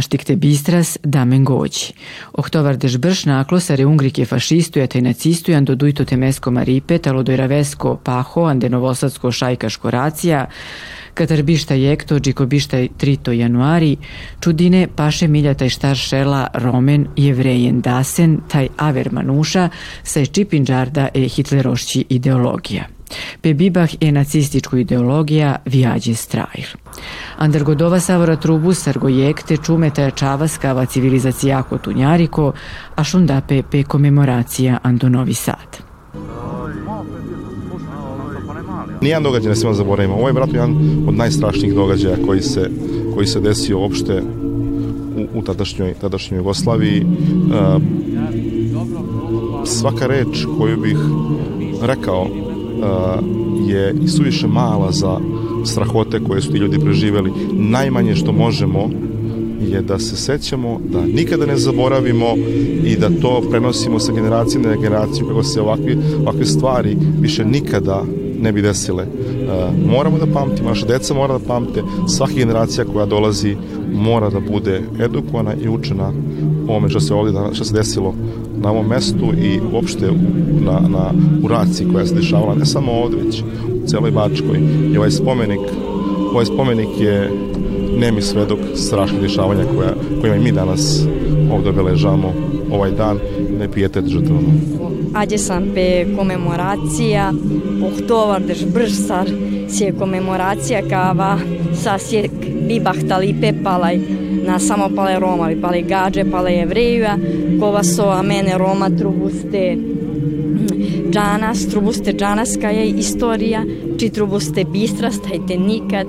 naštikte bistras damen gođi. Ohtovardež brš naklosare ungrike fašistuja te nacistujan do dujto temesko maripe, talo dojravesko paho, ande novosadsko šajkaško racija, Katar bišta jekto, džiko bišta trito januari, čudine paše miljataj štar šela romen jevrejen dasen, taj aver manuša, sa čipinđarda e hitlerošći ideologija. Pe bibah je nacističku ideologija vijađe strajl. Andargodova savora trubu sargojekte čumeta čava skava civilizacijako tunjariko, a šundape pe komemoracija Ando Novi Sad. Nijedan događaj ne smemo zaboravimo. Ovo je vratno jedan od najstrašnijih događaja koji se, koji se desio uopšte u, u tadašnjoj, tadašnjoj Jugoslaviji. Uh, svaka reč koju bih rekao je i suviše mala za strahote koje su ti ljudi preživeli. Najmanje što možemo je da se sećamo, da nikada ne zaboravimo i da to prenosimo sa generacije na generaciju kako se ovakve, ovakve stvari više nikada ne bi desile. Uh, moramo da pamtimo, naša deca mora da pamte, svaka generacija koja dolazi mora da bude edukovana i učena ovome što se ovdje, što se desilo na ovom mestu i uopšte u, na, na, u raciji koja se dešavala ne samo ovde, već u celoj Bačkoj. I ovaj spomenik, ovaj spomenik je nemi svedok strašnih dešavanja koja, kojima i mi danas ovde obeležavamo ovaj dan nepijetet žrtvama. pe komemoracija, ohtovardež bržsar, sje komemoracija kava sa sjek bibahtali pepalaj na samopale Roma, pale gađe, pale jevrejuja, kova so amene Roma trubuste džanas, trubuste džanaska je istorija, či trubuste bistrastajte nikad,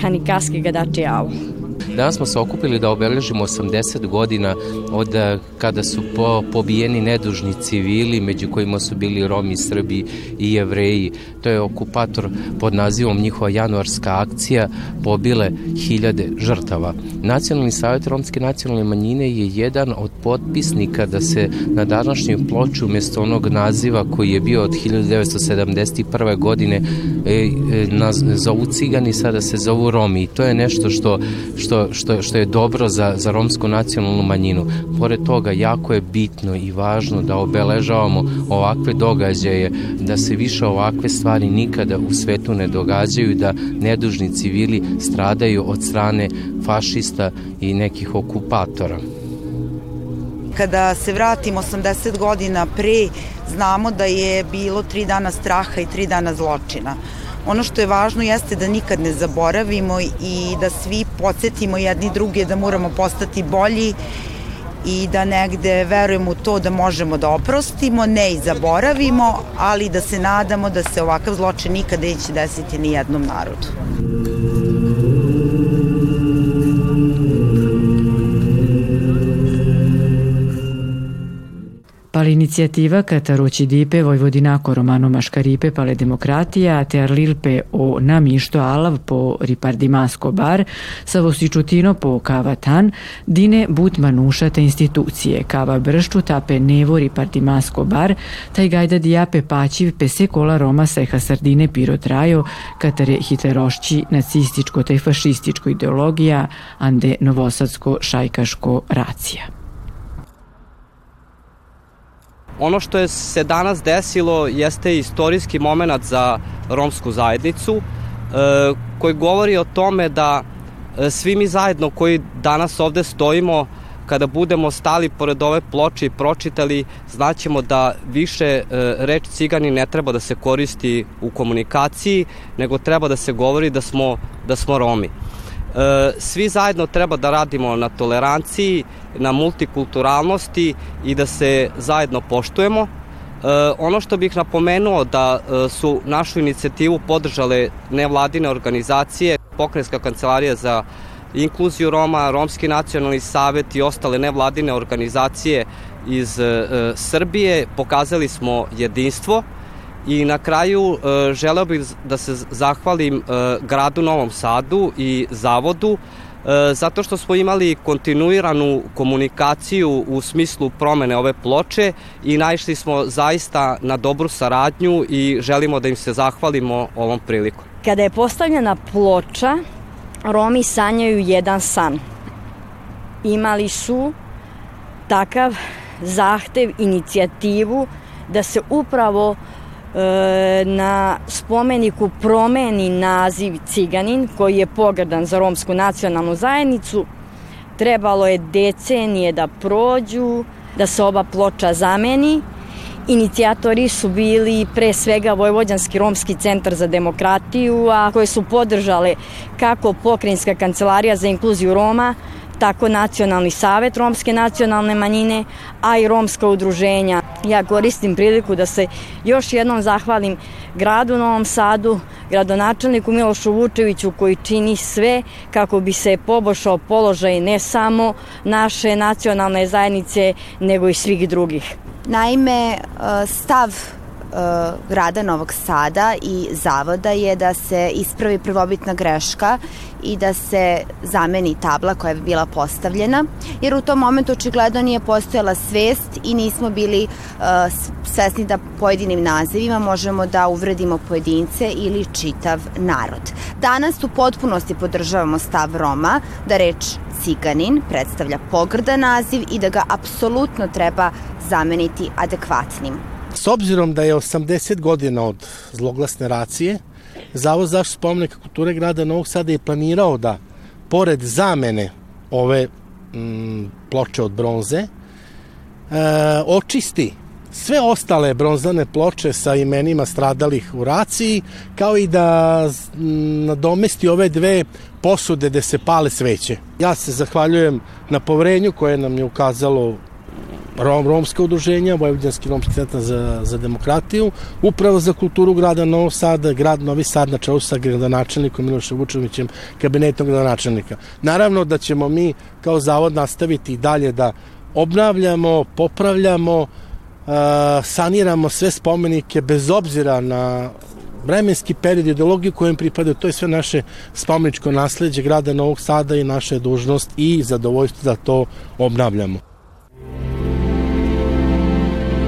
kanikaski gadače avo. Danas smo se okupili da obeležimo 80 godina od eh, kada su po, pobijeni nedužni civili, među kojima su bili Romi, Srbi i Jevreji. To je okupator pod nazivom njihova januarska akcija pobile hiljade žrtava. Nacionalni savjet Romske nacionalne manjine je jedan od potpisnika da se na današnju ploču umjesto onog naziva koji je bio od 1971. godine e, e, naz, zovu cigani, sada se zovu Romi i to je nešto što, što što, što, je dobro za, za romsku nacionalnu manjinu. Pored toga, jako je bitno i važno da obeležavamo ovakve događaje, da se više ovakve stvari nikada u svetu ne događaju, da nedužni civili stradaju od strane fašista i nekih okupatora. Kada se vratimo 80 godina pre, znamo da je bilo tri dana straha i tri dana zločina. Ono što je važno jeste da nikad ne zaboravimo i da svi podsjetimo jedni druge da moramo postati bolji i da negde verujemo u to da možemo da oprostimo, ne i zaboravimo, ali da se nadamo da se ovakav zločin nikada neće desiti ni jednom narodu. Pali inicijativa Kataroći dipe Vojvodinako romano maškaripe pale demokratija te arlilpe o namišto alav po ripardimasko bar sa vosičutino po kava tan dine but manuša te institucije kava bršču tape nevo ripardimasko bar taj gajda dijape paćiv pe se kola Roma seha sardine piro trajo katare hitlerošći nacističko te fašističko ideologija ande novosadsko šajkaško racija. Ono što je se danas desilo jeste istorijski moment za romsku zajednicu e, koji govori o tome da e, svi mi zajedno koji danas ovde stojimo kada budemo stali pored ove ploče i pročitali, znaćemo da više e, reč cigani ne treba da se koristi u komunikaciji, nego treba da se govori da smo, da smo Romi. Svi zajedno treba da radimo na toleranciji, na multikulturalnosti i da se zajedno poštujemo. E, ono što bih napomenuo da e, su našu inicijativu podržale nevladine organizacije, Pokrenjska kancelarija za inkluziju Roma, Romski nacionalni savet i ostale nevladine organizacije iz Srbije, pokazali smo jedinstvo I na kraju e, želeo bih da se zahvalim e, gradu Novom Sadu i zavodu e, zato što smo imali kontinuiranu komunikaciju u smislu promene ove ploče i naišli smo zaista na dobru saradnju i želimo da im se zahvalimo ovom prilikom. Kada je postavljena ploča, Romi sanjaju jedan san. imali su takav zahtev, inicijativu da se upravo e, na spomeniku promeni naziv Ciganin, koji je pogrdan za romsku nacionalnu zajednicu. Trebalo je decenije da prođu, da se ova ploča zameni. Inicijatori su bili pre svega Vojvođanski romski centar za demokratiju, a koje su podržale kako Pokrinjska kancelarija za inkluziju Roma, tako Nacionalni savet romske nacionalne manjine, a i romska udruženja. Ja koristim priliku da se još jednom zahvalim gradu Novom Sadu, gradonačelniku Milošu Vučeviću koji čini sve kako bi se poboljšao položaj ne samo naše nacionalne zajednice, nego i svih drugih. Naime, stav E, grada Novog Sada i zavoda je da se ispravi prvobitna greška i da se zameni tabla koja je bila postavljena, jer u tom momentu očigledno nije postojala svest i nismo bili uh, svesni da pojedinim nazivima možemo da uvredimo pojedince ili čitav narod. Danas u potpunosti podržavamo stav Roma da reč ciganin predstavlja pogrda naziv i da ga apsolutno treba zameniti adekvatnim. S obzirom da je 80 godina od zloglasne racije, Zavod zašto spomenika kulture grada Novog Sada je planirao da, pored zamene ove mm, ploče od bronze, e, očisti sve ostale bronzane ploče sa imenima stradalih u raciji, kao i da nadomesti ove dve posude gde se pale sveće. Ja se zahvaljujem na povrenju koje nam je ukazalo Rom, romska udruženja, Vojvodinski romski centar za, za demokratiju, upravo za kulturu grada Novog Sada, grad Novi Sad na čelu sa gradonačelnikom Milošem Vučevićem, kabinetom gradonačelnika. Naravno da ćemo mi kao zavod nastaviti i dalje da obnavljamo, popravljamo, saniramo sve spomenike bez obzira na vremenski period, ideologiju kojem pripadaju, to je sve naše spomeničko nasledđe grada Novog Sada i naša dužnost i zadovoljstvo da to obnavljamo.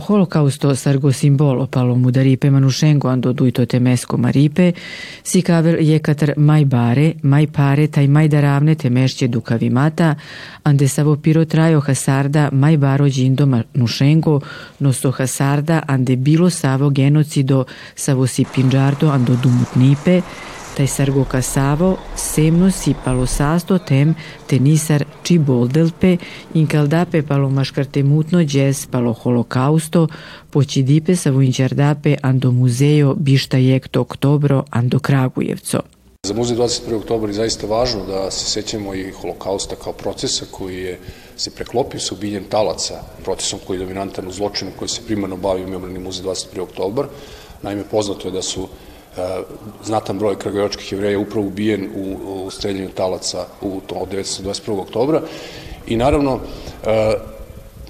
Holokausto sargo simbolo palo mudaripe manushengo ando duito temesco maripe, si kavel jekatar mai bare, mai pare taj mai daravne temešće dukavimata, ande savo piro trajo hasarda mai baro džindo manushengo, no so hasarda ande bilo savo genocido savo si pinđardo ando dumutnipe, taj sargo kasavo, semno si palo sasto tem tenisar ciboldelpe, incaldape mutno ges palo holokausto, počidipe sa vojnčardape ando muzeo bišta jekto oktobro ando Kragujevco. Za muzej 21. oktober je zaista važno da se sećamo i holokausta kao procesa koji je se preklopio sa ubiljem talaca, procesom koji je dominantan u zločinu koji se primarno bavio Memorni muzej 21. oktober. Naime, poznato je da su znatan broj kragujevačkih jevreja upravo ubijen u, u streljanju talaca u to, od 1921. oktobra i naravno e,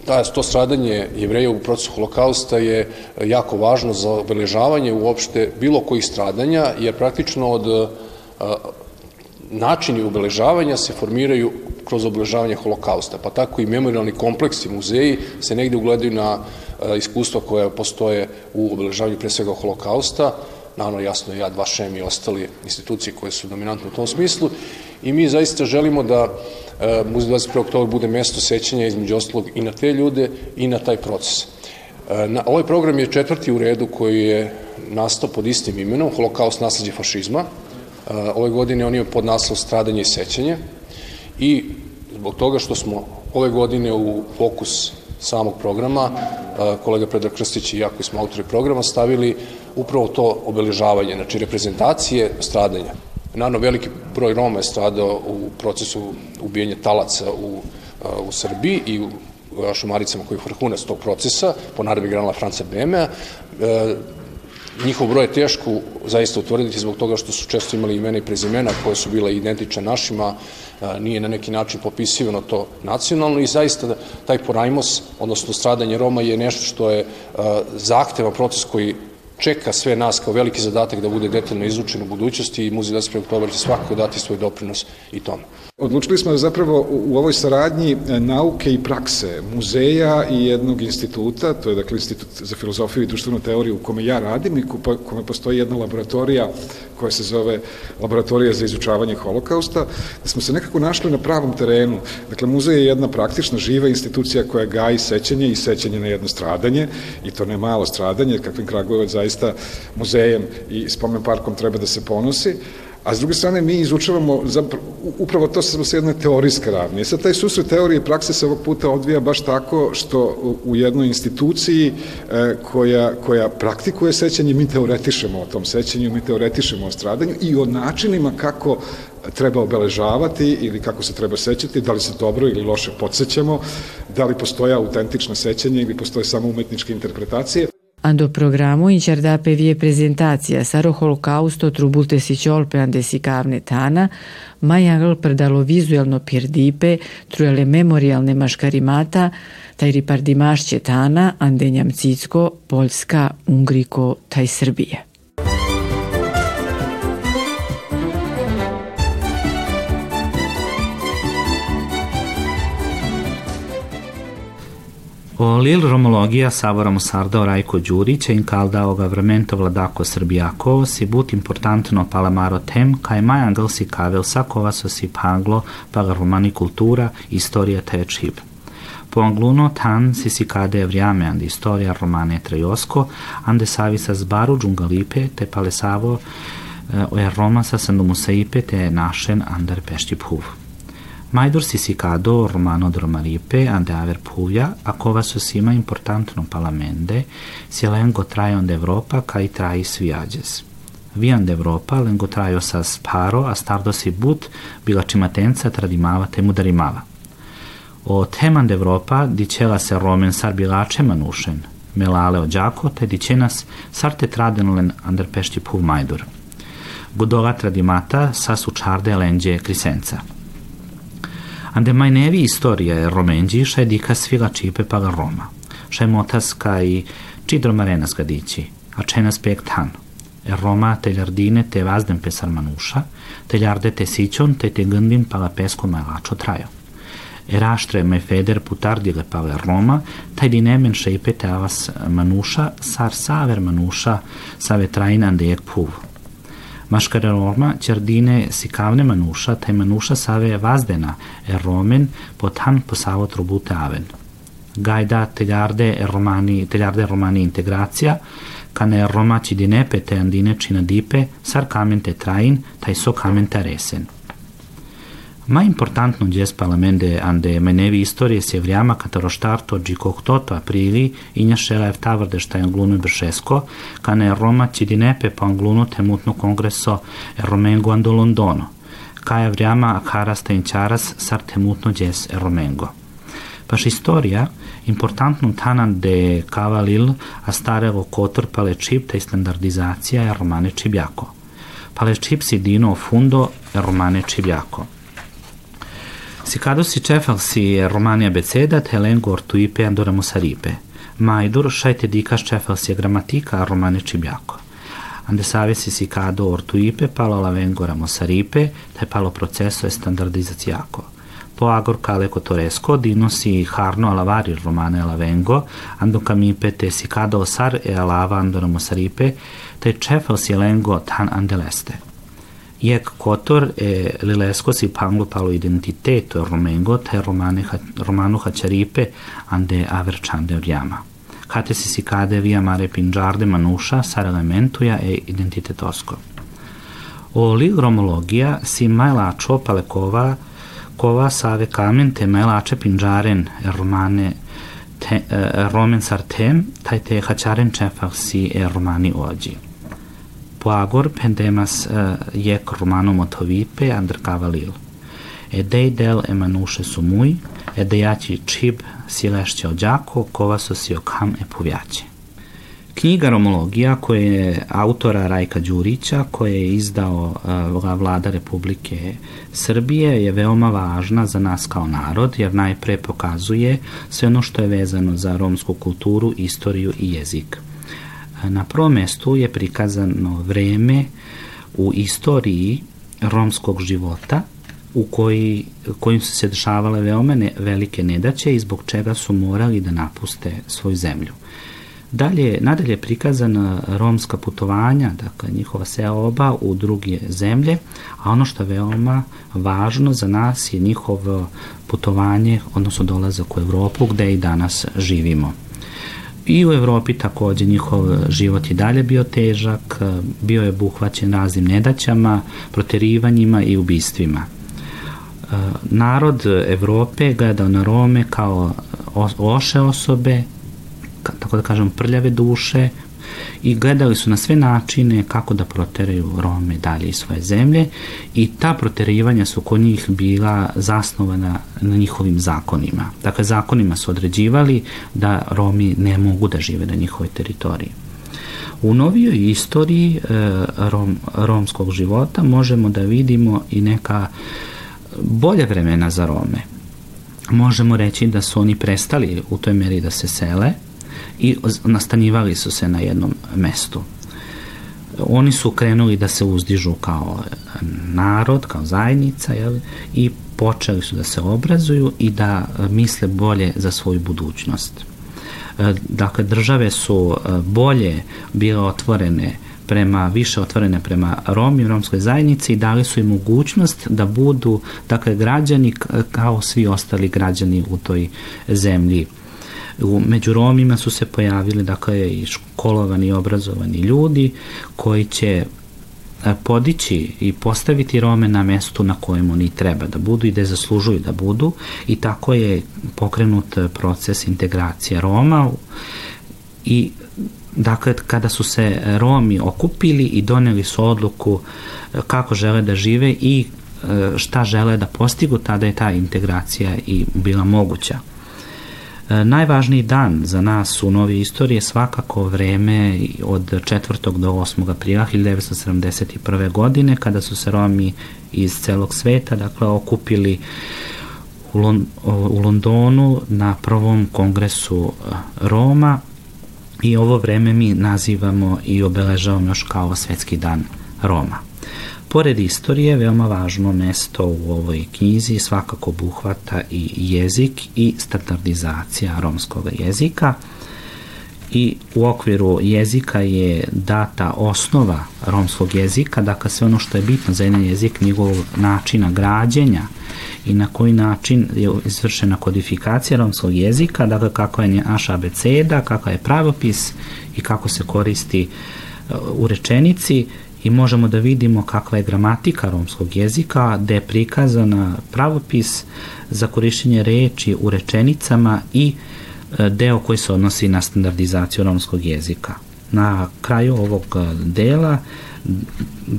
da, to stradanje jevreja u procesu holokausta je jako važno za obeležavanje uopšte bilo kojih stradanja, jer praktično od e, načini obeležavanja se formiraju kroz obeležavanje holokausta, pa tako i memorialni kompleksi muzeji se negde ugledaju na iskustva koja postoje u obeležavanju pre svega holokausta, naravno jasno Jad Vašem i ostali institucije koje su dominantne u tom smislu i mi zaista želimo da e, Muzej 21. oktober bude mesto sećanja između ostalog i na te ljude i na taj proces. E, na, ovaj program je četvrti u redu koji je nastao pod istim imenom, Holokaust nasledđe fašizma. E, ove godine on je pod naslov Stradanje i sećanje i zbog toga što smo ove godine u fokus samog programa, e, kolega Predrag Krstić i ja koji smo autori programa stavili upravo to obeležavanje, znači reprezentacije stradanja. Naravno, veliki broj Roma je stradao u procesu ubijenja talaca u, u Srbiji i u šumaricama koji je vrhunac tog procesa, po naredbi granala Franca Bemea. E, njihov broj je teško zaista utvrditi zbog toga što su često imali imena i prezimena koje su bile identične našima, nije na neki način popisivano to nacionalno i zaista taj porajmos, odnosno stradanje Roma je nešto što je zahtevan proces koji čeka sve nas kao veliki zadatak da bude detaljno izučen u budućnosti i Muzej 21. oktober će svakako dati svoj doprinos i tome. Odlučili smo da zapravo u ovoj saradnji e, nauke i prakse muzeja i jednog instituta, to je dakle Institut za filozofiju i društvenu teoriju u kome ja radim i kome postoji jedna laboratorija koja se zove Laboratorija za izučavanje holokausta, da smo se nekako našli na pravom terenu. Dakle, muzej je jedna praktična, živa institucija koja gaji sećanje i sećanje na jedno stradanje, i to ne malo stradanje, kakvim Kragujevac zaista muzejem i spomen parkom treba da se ponosi, a s druge strane mi izučavamo zapravo, upravo to samo sa jedne teorijske ravne. Sad taj susret teorije i prakse se ovog puta odvija baš tako što u jednoj instituciji e, koja, koja praktikuje sećanje, mi teoretišemo o tom sećanju, mi teoretišemo o stradanju i o načinima kako treba obeležavati ili kako se treba sećati, da li se dobro ili loše podsjećamo, da li postoje autentično sećanje ili postoje samo umetničke interpretacije. Ando programu incerdape vie prezentația saro holokausto trubulte ande si kavne tana, mai angl predalo vizualno pirdipe, trujale memorialne maškarimata, taj ripardimašće tana, ande Njamcicko, Poljska, Ungriko, taj Srbije. Lil Romologija Savora Musarda Rajko Đurića in calda o governmento vladako Srbijako si but importantno palamaro tem kaj mai angel si kavel sakova so si paglo paga romani kultura, istorija te čib. Po angluno tan si si kade vrijame ande istorija romane trejosko, ande savisa zbaru džungalipe te palesavo eh, o Roma sa sandu musaipe te našen andar pešti phuv. Mai dorsisicado romano dromaripe ande aver Puglia, a cova sima importantno palamende, si lengo trajon de Europa kai trais viages. Vian de Europa lengo trajo sa sparo a stardo si but bila cimatenza tradimava te mudarimava. O teman de Europa dicela se romen sar bilače manušen, melale o đako te dicenas sarte tradenlen ander pešti puv majdur. Budoga tradimata sa sučarde lenđe krisenca. Ande mai nevi istoria romengi še dika sviga cipe paga Roma. Še motas gadici, a cenas pek tan. E Roma te lardine te vazden pesar manusha, te ljarde te sicion te te gândin paga pesco mai lacio traio. E raștre mai feder putardile paga Roma, tai dinemen šeipe te avas manusha, sar saver manusha, save train ande ek Maškare Roma si kavne manuša, taj manuša save vazdena, er romen potan posavo trobute aven. Gajda tegarde er romani, tegarde romani integracija, kane Roma cidinepe te andine cina dipe, sar kamente train, taj so kamente resen. Mai importantno gest parlamente ande menevi istorije se vrijama kataro štarto di koktoto aprili inja šela je vtavrde šta je anglunu bršesko, kane Roma cidinepe po anglunu temutno kongreso romengo ando Londono, kaja vrijama akarasta inčaras sar temutno gjes romengo. Paš istorija, importantno tanan de kavalil a starego kotor pale čip te standardizacija romane čibjako. Pale čip si dino fundo romane čibjako. Sicados si si Romani abecedat Helengo ortuipe andoramo saripe. Maidur šajte dikas si gramatika romane cibiaco. Ande savesi si cado ortuipe palo lavengo ramo saripe, te palo processo e standardizaziaco. Po agor cale cotoresco dino si harno alavari romane lavengo, ando camipe te si cado sar e alava andoramo saripe, te si lengo tan andeleste. Iek kotor e lilesko si panglo palo identiteto romengo te romane romano haceripe ande averciande oriama. Kate si cade via mare pingiarde manusha sarelementuja e identitetosco. Li romologija si mai lačo palekova kova save kamen te mai lače pinžaren e romane te, e, romen sartem taj te hačaren čefak si e romani ođi. Poagor pendemas uh, jek romano motovipe andr cavalil. E dei del e manuše su mui, e dejaći čib silešće ođako, kova su si okam e puvjaće. Knjiga Romologija koje je autora Rajka Đurića koje je izdao uh, vlada Republike Srbije je veoma važna za nas kao narod jer najpre pokazuje sve ono što je vezano za romsku kulturu, istoriju i jezik. Na prvom mestu je prikazano vreme u istoriji romskog života u koji, kojim su se dešavale veoma ne, velike nedaće i zbog čega su morali da napuste svoju zemlju. Dalje, nadalje je prikazana romska putovanja, dakle njihova seoba u druge zemlje, a ono što je veoma važno za nas je njihovo putovanje, odnosno dolazak u Evropu gde i danas živimo. I u Evropi takođe njihov život i dalje bio težak, bio je buhvaćen raznim nedaćama, proterivanjima i ubistvima. Narod Evrope gledao na Rome kao oše osobe, tako da kažem, prljave duše i gledali su na sve načine kako da proteraju Rome dalje iz svoje zemlje i ta proterivanja su kod njih bila zasnovana na njihovim zakonima. Dakle, zakonima su određivali da Romi ne mogu da žive na njihovoj teritoriji. U novijoj istoriji e, rom, romskog života možemo da vidimo i neka bolje vremena za Rome. Možemo reći da su oni prestali u toj meri da se sele, i nastanjivali su se na jednom mestu. Oni su krenuli da se uzdižu kao narod, kao zajednica jel, i počeli su da se obrazuju i da misle bolje za svoju budućnost. E, dakle, države su e, bolje bile otvorene prema, više otvorene prema Romi, romskoj zajednici i dali su im mogućnost da budu, dakle, građani kao svi ostali građani u toj zemlji U, među Romima su se pojavili dakle i školovani i obrazovani ljudi koji će e, podići i postaviti Rome na mestu na kojem oni treba da budu i da zaslužuju da budu i tako je pokrenut proces integracije Roma i dakle kada su se Romi okupili i doneli su odluku e, kako žele da žive i e, šta žele da postigu, tada je ta integracija i bila moguća. E, najvažniji dan za nas u novoj istoriji je svakako vreme od 4. do 8. aprila 1971. godine kada su se Romi iz celog sveta dakle okupili u, Lon, u Londonu na prvom kongresu e, Roma i ovo vreme mi nazivamo i obeležavamo još kao svetski dan Roma. Pored istorije, veoma važno mesto u ovoj knjizi svakako buhvata i jezik i standardizacija romskog jezika. I u okviru jezika je data osnova romskog jezika, dakle sve ono što je bitno za jedan jezik, njegov načina građenja i na koji način je izvršena kodifikacija romskog jezika, dakle kako je naša abeceda, kako je pravopis i kako se koristi uh, u rečenici i možemo da vidimo kakva je gramatika romskog jezika, da je prikazana pravopis za korišćenje reči u rečenicama i e, deo koji se odnosi na standardizaciju romskog jezika. Na kraju ovog e, dela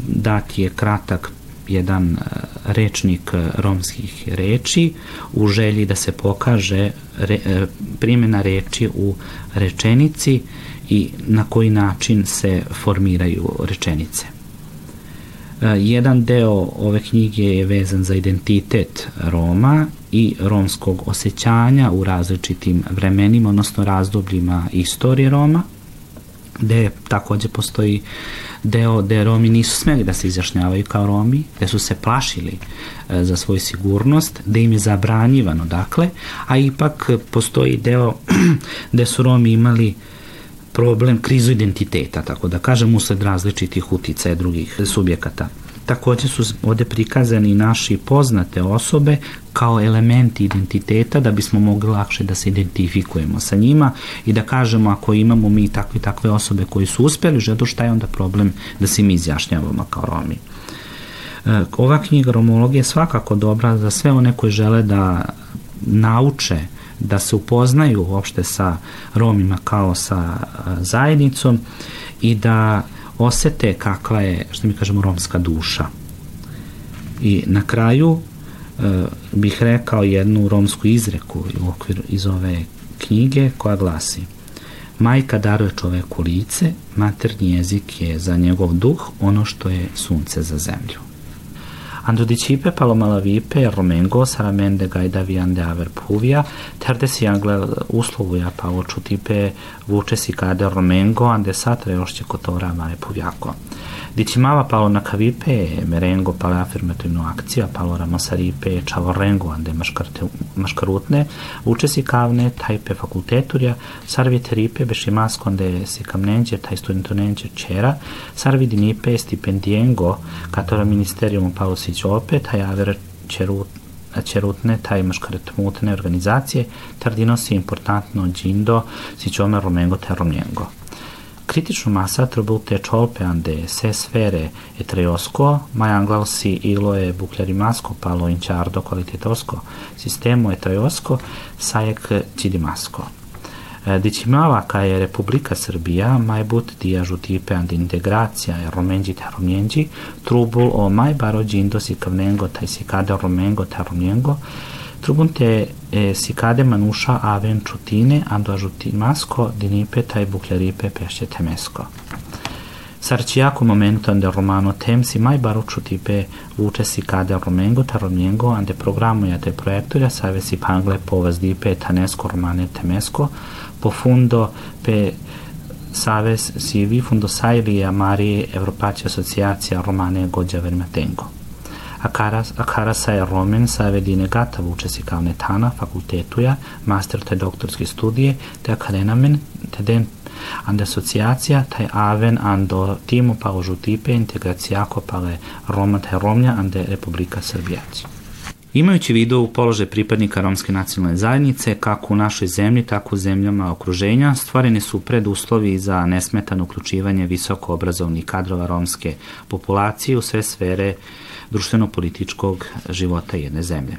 dat je kratak jedan e, rečnik romskih reči u želji da se pokaže re, primjena reči u rečenici i na koji način se formiraju rečenice. E, jedan deo ove knjige je vezan za identitet Roma i romskog osjećanja u različitim vremenima, odnosno razdobljima istorije Roma, gde takođe postoji deo gde Romi nisu smeli da se izjašnjavaju kao Romi, gde su se plašili e, za svoju sigurnost, gde im je zabranjivano, dakle, a ipak postoji deo gde su Romi imali problem krizu identiteta, tako da kažem, usled različitih uticaja drugih subjekata. Takođe su ovde prikazani naši poznate osobe kao elementi identiteta da bismo mogli lakše da se identifikujemo sa njima i da kažemo ako imamo mi takve takve osobe koji su uspeli žedo šta je onda problem da se mi izjašnjavamo kao Romi. E, ova knjiga Romologija je svakako dobra za sve one koji žele da nauče da se upoznaju uopšte sa Romima kao sa zajednicom i da osete kakva je, što mi kažemo, romska duša. I na kraju e, bih rekao jednu romsku izreku u okviru iz ove knjige koja glasi Majka daruje čoveku lice, maternji jezik je za njegov duh ono što je sunce za zemlju. Ando dicipe palomalavipe romengo saramende gaida viande aver puvia, terde si angle uslovuja vuče si kade romengo ande satre ošće kotora mare puvjako. Dicimava palo na kavipe merengo palo afirmativno akcija, palo ramosaripe čavorengo ande maškarutne, vuče si kavne tajpe fakulteturja, sarvi teripe bešimasko ande si kamnenđe, taj studentonenđe čera, sarvi dinipe stipendiengo, katora ministerium palo si opet, taj aver čerut Čerutne, taj maškaretmutne organizacije, tardino si importantno džindo si čome romengo te romnjengo. Masa trbulte čolpe ande se sfere e treosko, mai anglalsi ilo e buklerimasko palo inciardo kvalitetosko sistemo e sajek cidimasko. E, Dicimava ca je Republika Srbija mai but dia žutipe and integracija e romenđi te romnjenđi, trubul o mai baro džindo si kavnengo taj si kade romengo te romnjengo, Trubunte e, sicade manusha aven ciutine ando ajutimasco dinipe tai bucleripe pesce temesco. Sarciaco momento ande romano temsi mai baruccio tipe luce sicade romengo ta romengo ande programma ja te projektoria save si pangle povas dipe tanesco romane temesco po fundo pe saves si vi fundo saili amari Evropacia Asociacija Romane Gođa Vermatengo a cara, a je romen sa vedine gata kao netana fakultetuja, master te doktorski studije, te akadenamen, te den ande asocijacija, taj aven ando timu pa ožu tipe integracijako pale Roma te Romnja ande Republika Srbijaci. Imajući vidu u položaj pripadnika romske nacionalne zajednice, kako u našoj zemlji, tako u zemljama okruženja, stvoreni su preduslovi za nesmetano uključivanje visoko obrazovnih kadrova romske populacije u sve sfere društveno-političkog života jedne zemlje.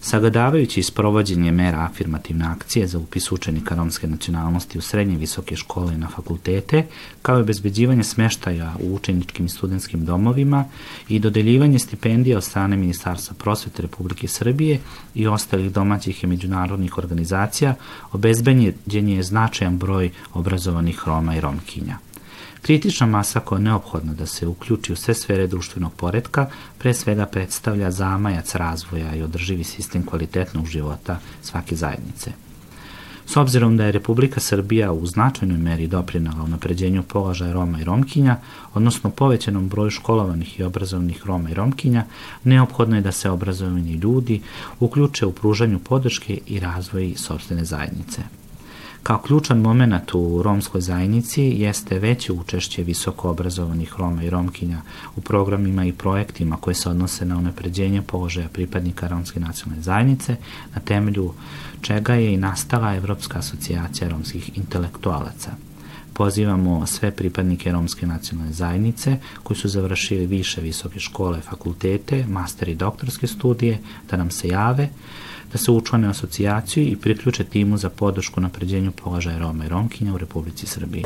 Sagadavajući isprovođenje mera afirmativne akcije za upis učenika romske nacionalnosti u srednje visoke škole i na fakultete, kao i obezbeđivanje smeštaja u učeničkim i studentskim domovima i dodeljivanje stipendija od strane Ministarstva prosvete Republike Srbije i ostalih domaćih i međunarodnih organizacija, obezbeđen je značajan broj obrazovanih Roma i Romkinja. Kritična masa koja je neophodna da se uključi u sve sfere društvenog poredka, pre svega predstavlja zamajac razvoja i održivi sistem kvalitetnog života svake zajednice. S obzirom da je Republika Srbija u značajnoj meri doprinala u napređenju položaja Roma i Romkinja, odnosno povećanom broju školovanih i obrazovnih Roma i Romkinja, neophodno je da se obrazovani ljudi uključe u pružanju podrške i razvoji sobstvene zajednice. Kao ključan moment u romskoj zajednici jeste veće učešće visoko obrazovanih Roma i Romkinja u programima i projektima koje se odnose na unapređenje položaja pripadnika romske nacionalne zajednice, na temelju čega je i nastala Evropska asocijacija romskih intelektualaca. Pozivamo sve pripadnike romske nacionalne zajednice koji su završili više visoke škole, fakultete, master i doktorske studije da nam se jave da se učlane asocijaciju i priključe timu za podršku na pređenju položaja Roma i Romkinja u Republici Srbiji.